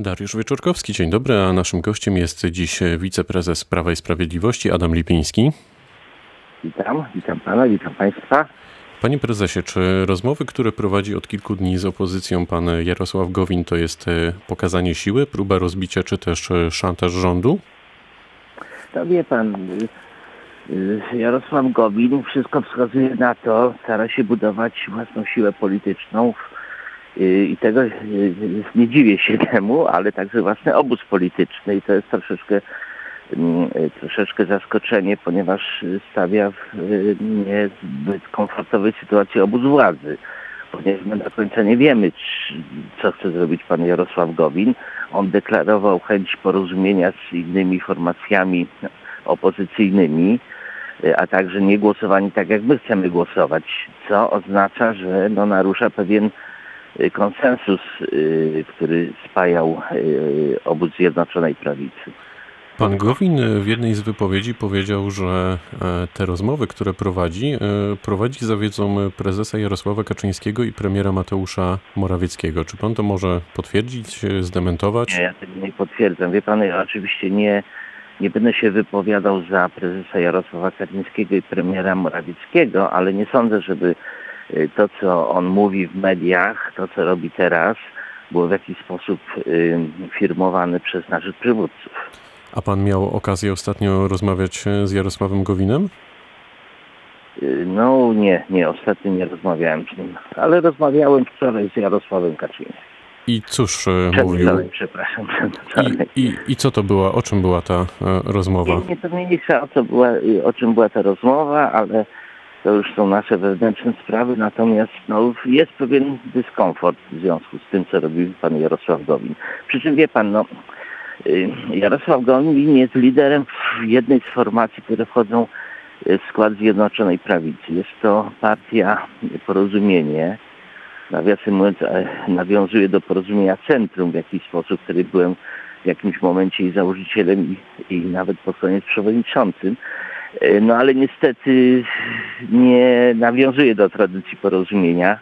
Dariusz Wieczorkowski, dzień dobry, a naszym gościem jest dziś wiceprezes Prawa i Sprawiedliwości Adam Lipiński. Witam, witam pana, witam państwa. Panie prezesie, czy rozmowy, które prowadzi od kilku dni z opozycją pan Jarosław Gowin, to jest e, pokazanie siły, próba rozbicia, czy też e, szantaż rządu? No wie pan, y, Jarosław Gowin wszystko wskazuje na to, stara się budować własną siłę polityczną y, i tego nie dziwię się temu, ale także własny obóz polityczny i to jest troszeczkę mm, troszeczkę zaskoczenie, ponieważ stawia w niezbyt komfortowej sytuacji obóz władzy. Ponieważ my do końca nie wiemy, co chce zrobić pan Jarosław Gowin. On deklarował chęć porozumienia z innymi formacjami opozycyjnymi, a także nie głosowani tak, jak my chcemy głosować, co oznacza, że no, narusza pewien y, konsensus, y, który spajał y, obóz Zjednoczonej Prawicy. Pan Gowin w jednej z wypowiedzi powiedział, że e, te rozmowy, które prowadzi, e, prowadzi za wiedzą prezesa Jarosława Kaczyńskiego i premiera Mateusza Morawieckiego. Czy pan to może potwierdzić, zdementować? Nie, ja tego nie potwierdzam. Wie pan, ja oczywiście nie, nie będę się wypowiadał za prezesa Jarosława Kaczyńskiego i premiera Morawieckiego, ale nie sądzę, żeby e, to, co on mówi w mediach, to, co robi teraz, było w jakiś sposób firmowane przez naszych przywódców. A pan miał okazję ostatnio rozmawiać z Jarosławem Gowinem? Y, no nie, nie, ostatnio nie rozmawiałem z nim, ale rozmawiałem wczoraj z Jarosławem Kaczyńskim. I cóż e, mówił? Dalej, przepraszam. I, i, I co to była, o czym była ta rozmowa? Nie, nie to mniejsza o, co była, o czym była ta rozmowa, ale to już są nasze wewnętrzne sprawy, natomiast no, jest pewien dyskomfort w związku z tym, co robił pan Jarosław Gowin. Przy czym wie pan, no Y, Jarosław Gowin jest liderem jednej z formacji, które wchodzą w skład Zjednoczonej Prawicy. Jest to partia Porozumienie. Nawiasem mówiąc, e, nawiązuje do porozumienia Centrum w jakiś sposób, który byłem w jakimś momencie i założycielem i, i nawet pod koniec przewodniczącym. E, no ale niestety nie nawiązuje do tradycji porozumienia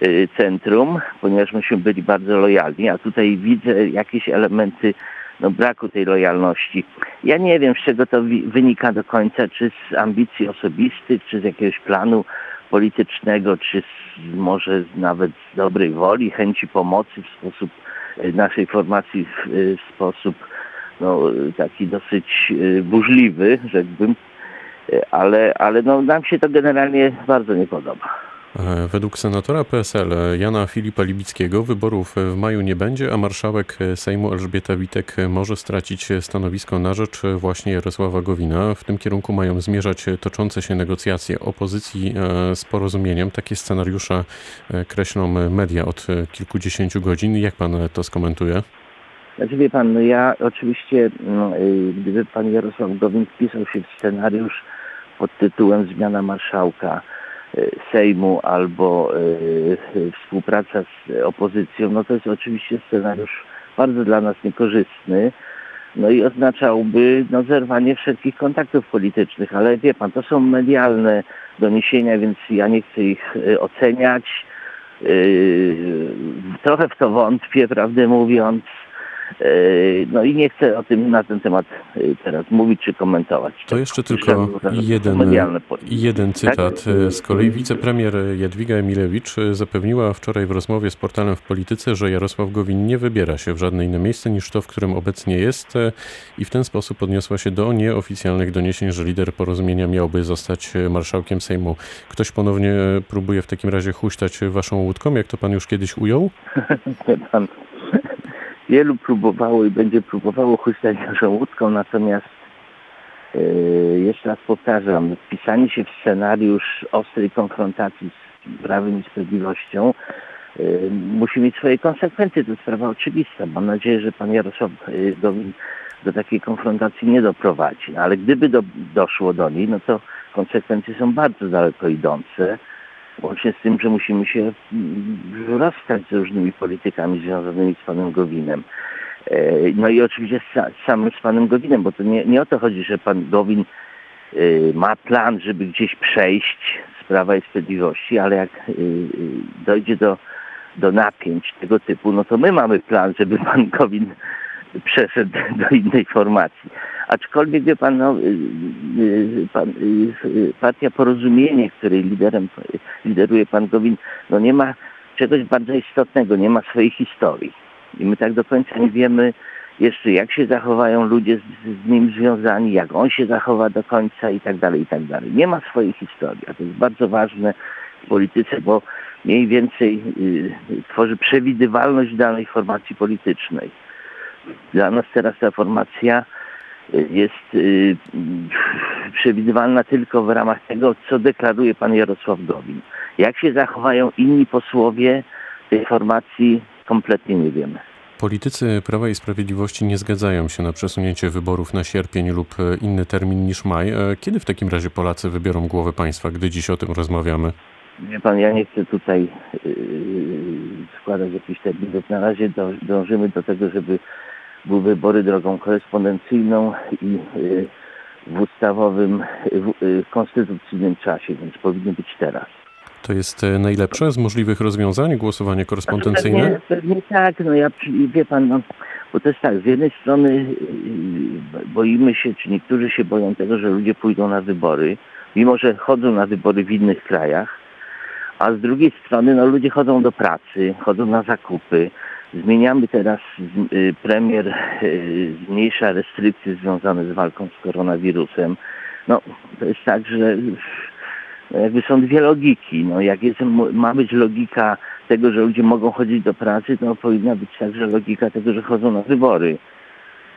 e, centrum, ponieważ myśmy byli bardzo lojalni, a tutaj widzę jakieś elementy no, braku tej lojalności. Ja nie wiem, z czego to wynika do końca, czy z ambicji osobistych, czy z jakiegoś planu politycznego, czy z, może nawet z dobrej woli, chęci pomocy w sposób e, naszej formacji w, w sposób no, taki dosyć burzliwy, rzekłbym, ale, ale no, nam się to generalnie bardzo nie podoba. E, według senatora PSL Jana Filipa Libickiego wyborów w maju nie będzie, a marszałek Sejmu Elżbieta Witek może stracić stanowisko na rzecz właśnie Jarosława Gowina. W tym kierunku mają zmierzać toczące się negocjacje opozycji e, z porozumieniem. Takie scenariusze e, kreślą media od kilkudziesięciu godzin. Jak pan to skomentuje? Znaczy wie pan, no ja oczywiście, no, gdyby pan Jarosław Gowin wpisał się w scenariusz pod tytułem Zmiana Marszałka, E, Sejmu albo e, współpraca z opozycją, no to jest oczywiście scenariusz bardzo dla nas niekorzystny. No i oznaczałby no, zerwanie wszelkich kontaktów politycznych, ale wie pan, to są medialne doniesienia, więc ja nie chcę ich e, oceniać. Trochę w to wątpię, prawdę mówiąc. E, no i nie chcę o tym na ten temat e, teraz mówić czy komentować. To jeszcze tylko jeden, jeden cytat. Tak? Z kolei wicepremier Jadwiga Emilewicz zapewniła wczoraj w rozmowie z portalem w Polityce, że Jarosław Gowin nie wybiera się w żadne inne miejsce niż to, w którym obecnie jest i w ten sposób odniosła się do nieoficjalnych doniesień, że lider porozumienia miałby zostać marszałkiem Sejmu. Ktoś ponownie próbuje w takim razie huśtać waszą łódką, jak to pan już kiedyś ujął? pan wielu próbowało i będzie próbowało huśtać naszą natomiast yy, jeszcze raz powtarzam, wpisanie się w scenariusz ostrej konfrontacji z prawem i sprawiedliwością yy, musi mieć swoje konsekwencje. To jest sprawa oczywista. Mam nadzieję, że pan Jarosław Gowin do takiej konfrontacji nie doprowadzi. No, ale gdyby do, doszło do niej, no to konsekwencje są bardzo daleko idące. Łącznie z tym, że musimy się mm, rozstać z różnymi politykami związanymi z panem Gowinem. E, no i oczywiście z samym z panem Gowinem, bo to nie, nie o to chodzi, że pan Gowin e, ma plan, żeby gdzieś przejść z Prawa i Sprawiedliwości, ale jak e, dojdzie do, do napięć tego typu, no to my mamy plan, żeby pan Gowin przeszedł do innej formacji. Aczkolwiek wie pan, no, y, y, pan y, partia Porozumienie, której liderem lideruje pan Gowin, no nie ma czegoś bardzo istotnego, nie ma swojej historii. I my tak do końca nie wiemy jeszcze jak się zachowają ludzie z, z nim związani, jak on się zachowa do końca i tak dalej, i tak dalej. Nie ma swojej historii, a to jest bardzo ważne w polityce, bo mniej więcej y, tworzy przewidywalność danej formacji politycznej. Dla nas teraz ta formacja y, jest y, przewidywalna tylko w ramach tego, co deklaruje pan Jarosław Gowin. Jak się zachowają inni posłowie tej formacji, kompletnie nie wiemy. Politycy Prawa i Sprawiedliwości nie zgadzają się na przesunięcie wyborów na sierpień lub inny termin niż maj. E, kiedy w takim razie Polacy wybiorą głowę państwa, gdy dziś o tym rozmawiamy? Wie pan, ja nie chcę tutaj yy, składać jakichś terminów. Na razie dążymy do tego, żeby były wybory drogą korespondencyjną i yy, w ustawowym, w konstytucyjnym czasie, więc powinny być teraz. To jest najlepsze z możliwych rozwiązań, głosowanie korespondencyjne? Pewnie, pewnie tak, no ja, wie pan, no, bo to jest tak, z jednej strony y, boimy się, czy niektórzy się boją tego, że ludzie pójdą na wybory, mimo że chodzą na wybory w innych krajach, a z drugiej strony no, ludzie chodzą do pracy, chodzą na zakupy. Zmieniamy teraz, y, premier y, zmniejsza restrykcje związane z walką z koronawirusem. No, to jest tak, że no, jakby są dwie logiki. No, jak jest, ma być logika tego, że ludzie mogą chodzić do pracy, to powinna być także logika tego, że chodzą na wybory.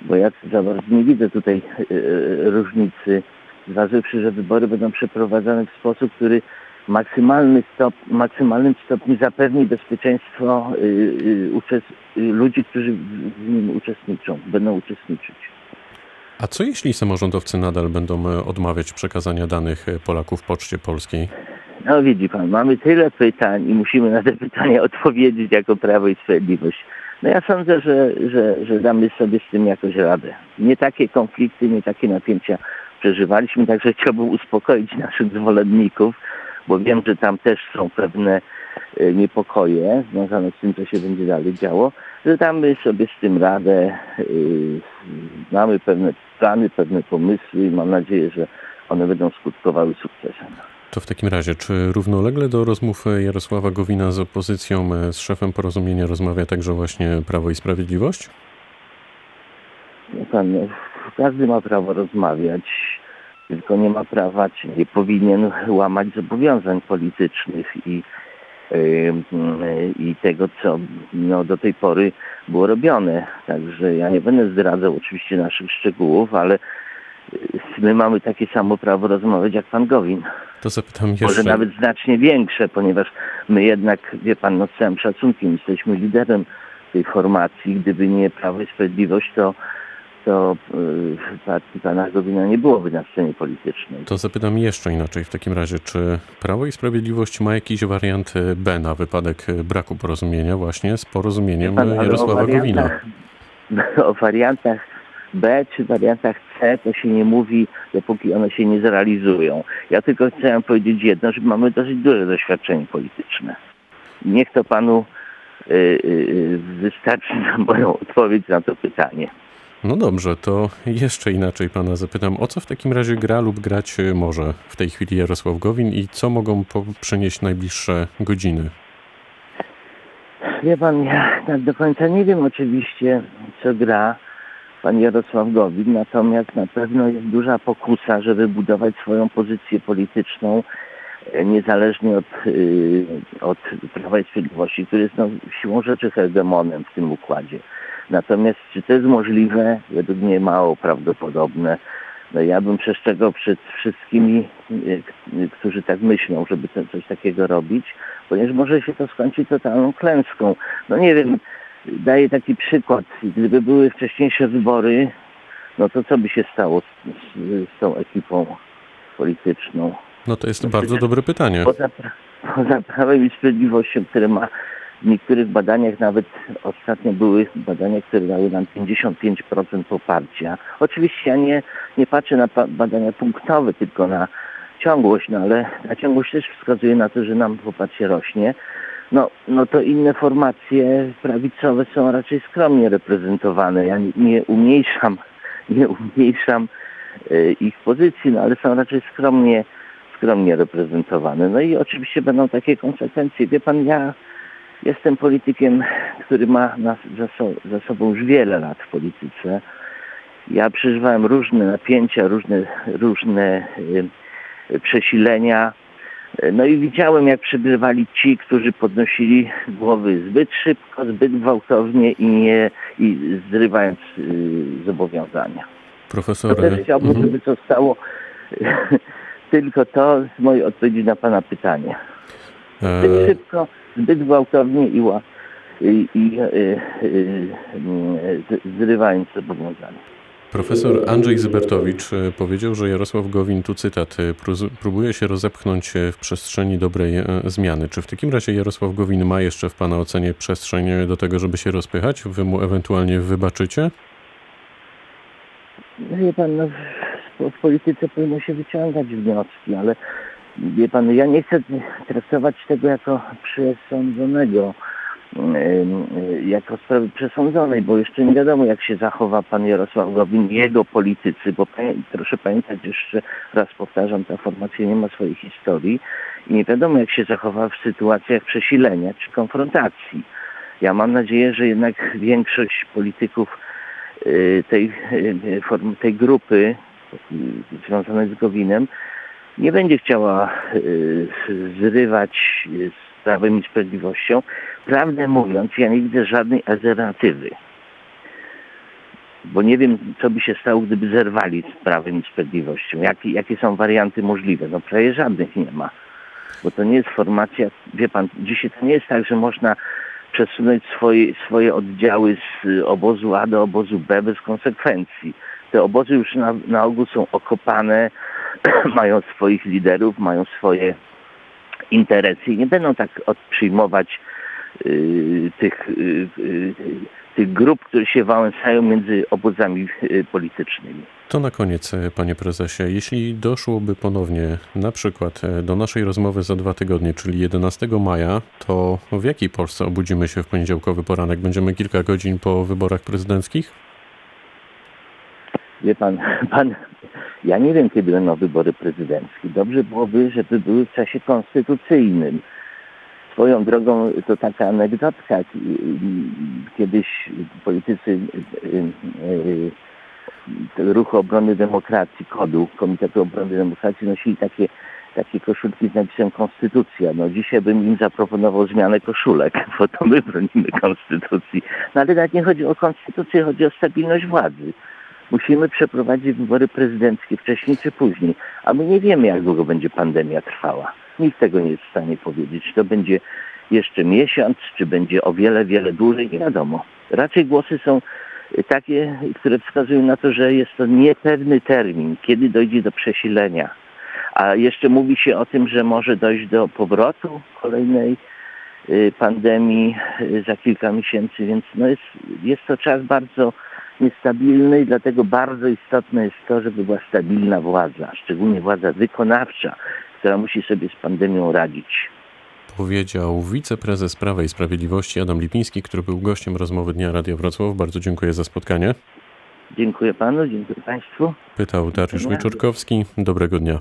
Bo ja za bardzo nie widzę tutaj yy, różnicy, zważywszy, że wybory będą przeprowadzane w sposób, który maksymalny stop, maksymalnym stopniu zapewni bezpieczeństwo yy, yy, ludzi, którzy w nim uczestniczą, będą uczestniczyć. A co jeśli samorządowcy nadal będą e, odmawiać przekazania danych e, Polaków Poczcie Polskiej? No widzi pan, mamy tyle pytań i musimy na te pytania odpowiedzieć jako Prawo i Sprawiedliwość. No ja sądzę, że, że, że damy sobie z tym jakoś radę. Nie takie konflikty, nie takie napięcia przeżywaliśmy, także chciałbym uspokoić naszych zwolenników, bo wiem, że tam też są pewne e, niepokoje związane z tym, co się będzie dalej działo, że damy sobie z tym radę. Mamy pewne plany, pewne pomysły i mam nadzieję, że one będą skutkowały sukcesem. To w takim razie, czy równolegle do rozmów Jarosława Gowina z opozycją, z szefem porozumienia rozmawia także właśnie Prawo i Sprawiedliwość? pan, no, każdy ma prawo rozmawiać, tylko nie ma prawa, czy nie powinien łamać zobowiązań politycznych i, i tego, co no, do tej pory było robione. Także ja nie będę zdradzał oczywiście naszych szczegółów, ale y, my mamy takie samo prawo rozmawiać jak pan Gowin. To zapytam jeszcze. Może nawet znacznie większe, ponieważ my jednak, wie pan, no z całym szacunkiem jesteśmy liderem tej formacji. Gdyby nie Prawo i Sprawiedliwość, to to w y, partii pana Gowina nie byłoby na scenie politycznej. To zapytam jeszcze inaczej w takim razie, czy Prawo i Sprawiedliwość ma jakiś wariant B na wypadek braku porozumienia właśnie z porozumieniem pan, Jarosława Gowina? O wariantach B czy wariantach C to się nie mówi, dopóki one się nie zrealizują. Ja tylko chciałem powiedzieć jedno, że mamy dosyć duże doświadczenie polityczne. Niech to panu y, y, wystarczy na moją odpowiedź na to pytanie. No dobrze, to jeszcze inaczej pana zapytam, o co w takim razie gra lub grać może w tej chwili Jarosław Gowin i co mogą przynieść najbliższe godziny? Wie pan, ja tak do końca nie wiem oczywiście, co gra pan Jarosław Gowin, natomiast na pewno jest duża pokusa, żeby budować swoją pozycję polityczną e, niezależnie od, y, od Prawa i Sprawiedliwości, który jest no, siłą rzeczy hegemonem w tym układzie. Natomiast czy to jest możliwe? Według mnie mało prawdopodobne. No ja bym przestrzegał przed wszystkimi, e, którzy tak myślą, żeby coś takiego robić, ponieważ może się to skończyć totalną klęską. No nie wiem, daję taki przykład. Gdyby były wcześniejsze wybory, no to co by się stało z, z, z tą ekipą polityczną? No to jest no bardzo dobre pytanie. Poza, poza Prawem i Sprawiedliwością, które ma w niektórych badaniach nawet ostatnio były badania, które dały nam 55% poparcia. Oczywiście ja nie, nie patrzę na badania punktowe, tylko na ciągłość, no ale ta ciągłość też wskazuje na to, że nam poparcie rośnie. no, no to inne formacje prawicowe są raczej skromnie reprezentowane. Ja nie, nie umniejszam, nie umniejszam y, ich pozycji, no ale są raczej skromnie, skromnie reprezentowane. No i oczywiście będą takie konsekwencje. Wie pan, ja jestem politykiem, który ma nas, za, so, za sobą już wiele lat w polityce. Ja przeżywałem różne napięcia, różne, różne y, przesilenia. No i widziałem, jak przegrywali ci, którzy podnosili głowy zbyt szybko, zbyt gwałtownie i nie i zrywając y, zobowiązania. Profesor... To też chciałbym, mhm. żeby zostało tylko to z mojej odpowiedzi na Pana pytanie. Zbyt e... szybko, zbyt gwałtownie i, i, i y, y, zrywając zobowiązania. Profesor Andrzej Zybertowicz e, powiedział, że Jarosław Gowin, tu cytat, e, próbuje się rozepchnąć w przestrzeni dobrej e, zmiany. Czy w takim razie Jarosław Gowin ma jeszcze w Pana ocenie przestrzeń do tego, żeby się rozpychać? Wy mu ewentualnie wybaczycie? Wie pan, no, w polityce powinno się wyciągać wnioski, ale wie pan, ja nie chcę traktować tego jako przesądzonego jako sprawy przesądzonej, bo jeszcze nie wiadomo, jak się zachowa pan Jarosław Gowin, jego politycy, bo proszę pamiętać, jeszcze raz powtarzam, ta formacja nie ma swojej historii i nie wiadomo, jak się zachowa w sytuacjach przesilenia czy konfrontacji. Ja mam nadzieję, że jednak większość polityków y, tej, y, tej grupy y, związanej z Gowinem nie będzie chciała zrywać z Prawem i Sprawiedliwością, prawdę mówiąc, ja nie widzę żadnej alternatywy. Bo nie wiem, co by się stało, gdyby zerwali z Prawem i Sprawiedliwością. Jakie, jakie są warianty możliwe? No prawie żadnych nie ma. Bo to nie jest formacja, wie pan, dzisiaj to nie jest tak, że można przesunąć swoje, swoje oddziały z obozu A do obozu B bez konsekwencji. Te obozy już na, na ogół są okopane, mają swoich liderów, mają swoje interesy i nie będą tak przyjmować Y, tych, y, y, tych grup, które się wałęsają między obozami politycznymi. To na koniec, panie prezesie, jeśli doszłoby ponownie na przykład do naszej rozmowy za dwa tygodnie, czyli 11 maja, to w jakiej Polsce obudzimy się w poniedziałkowy poranek? Będziemy kilka godzin po wyborach prezydenckich? Wie pan, pan, ja nie wiem, kiedy będą wybory prezydenckie. Dobrze byłoby, żeby były w czasie konstytucyjnym Swoją drogą to taka anegdotka. Kiedyś politycy y, y, y, Ruchu Obrony Demokracji, kodu Komitetu Obrony Demokracji nosili takie, takie koszulki z napisem Konstytucja. No dzisiaj bym im zaproponował zmianę koszulek, bo to my bronimy Konstytucji. No ale nawet nie chodzi o Konstytucję, chodzi o stabilność władzy. Musimy przeprowadzić wybory prezydenckie wcześniej czy później, a my nie wiemy, jak długo będzie pandemia trwała. Nikt tego nie jest w stanie powiedzieć. Czy to będzie jeszcze miesiąc, czy będzie o wiele, wiele dłużej, nie wiadomo. Raczej głosy są takie, które wskazują na to, że jest to niepewny termin, kiedy dojdzie do przesilenia. A jeszcze mówi się o tym, że może dojść do powrotu kolejnej y, pandemii y, za kilka miesięcy, więc no jest, jest to czas bardzo niestabilny i dlatego bardzo istotne jest to, żeby była stabilna władza, szczególnie władza wykonawcza, która musi sobie z pandemią radzić. Powiedział wiceprezes Prawa i Sprawiedliwości Adam Lipiński, który był gościem rozmowy Dnia Radio Wrocław. Bardzo dziękuję za spotkanie. Dziękuję panu, dziękuję państwu. Pytał Dariusz Wieczorkowski. Dobrego dnia.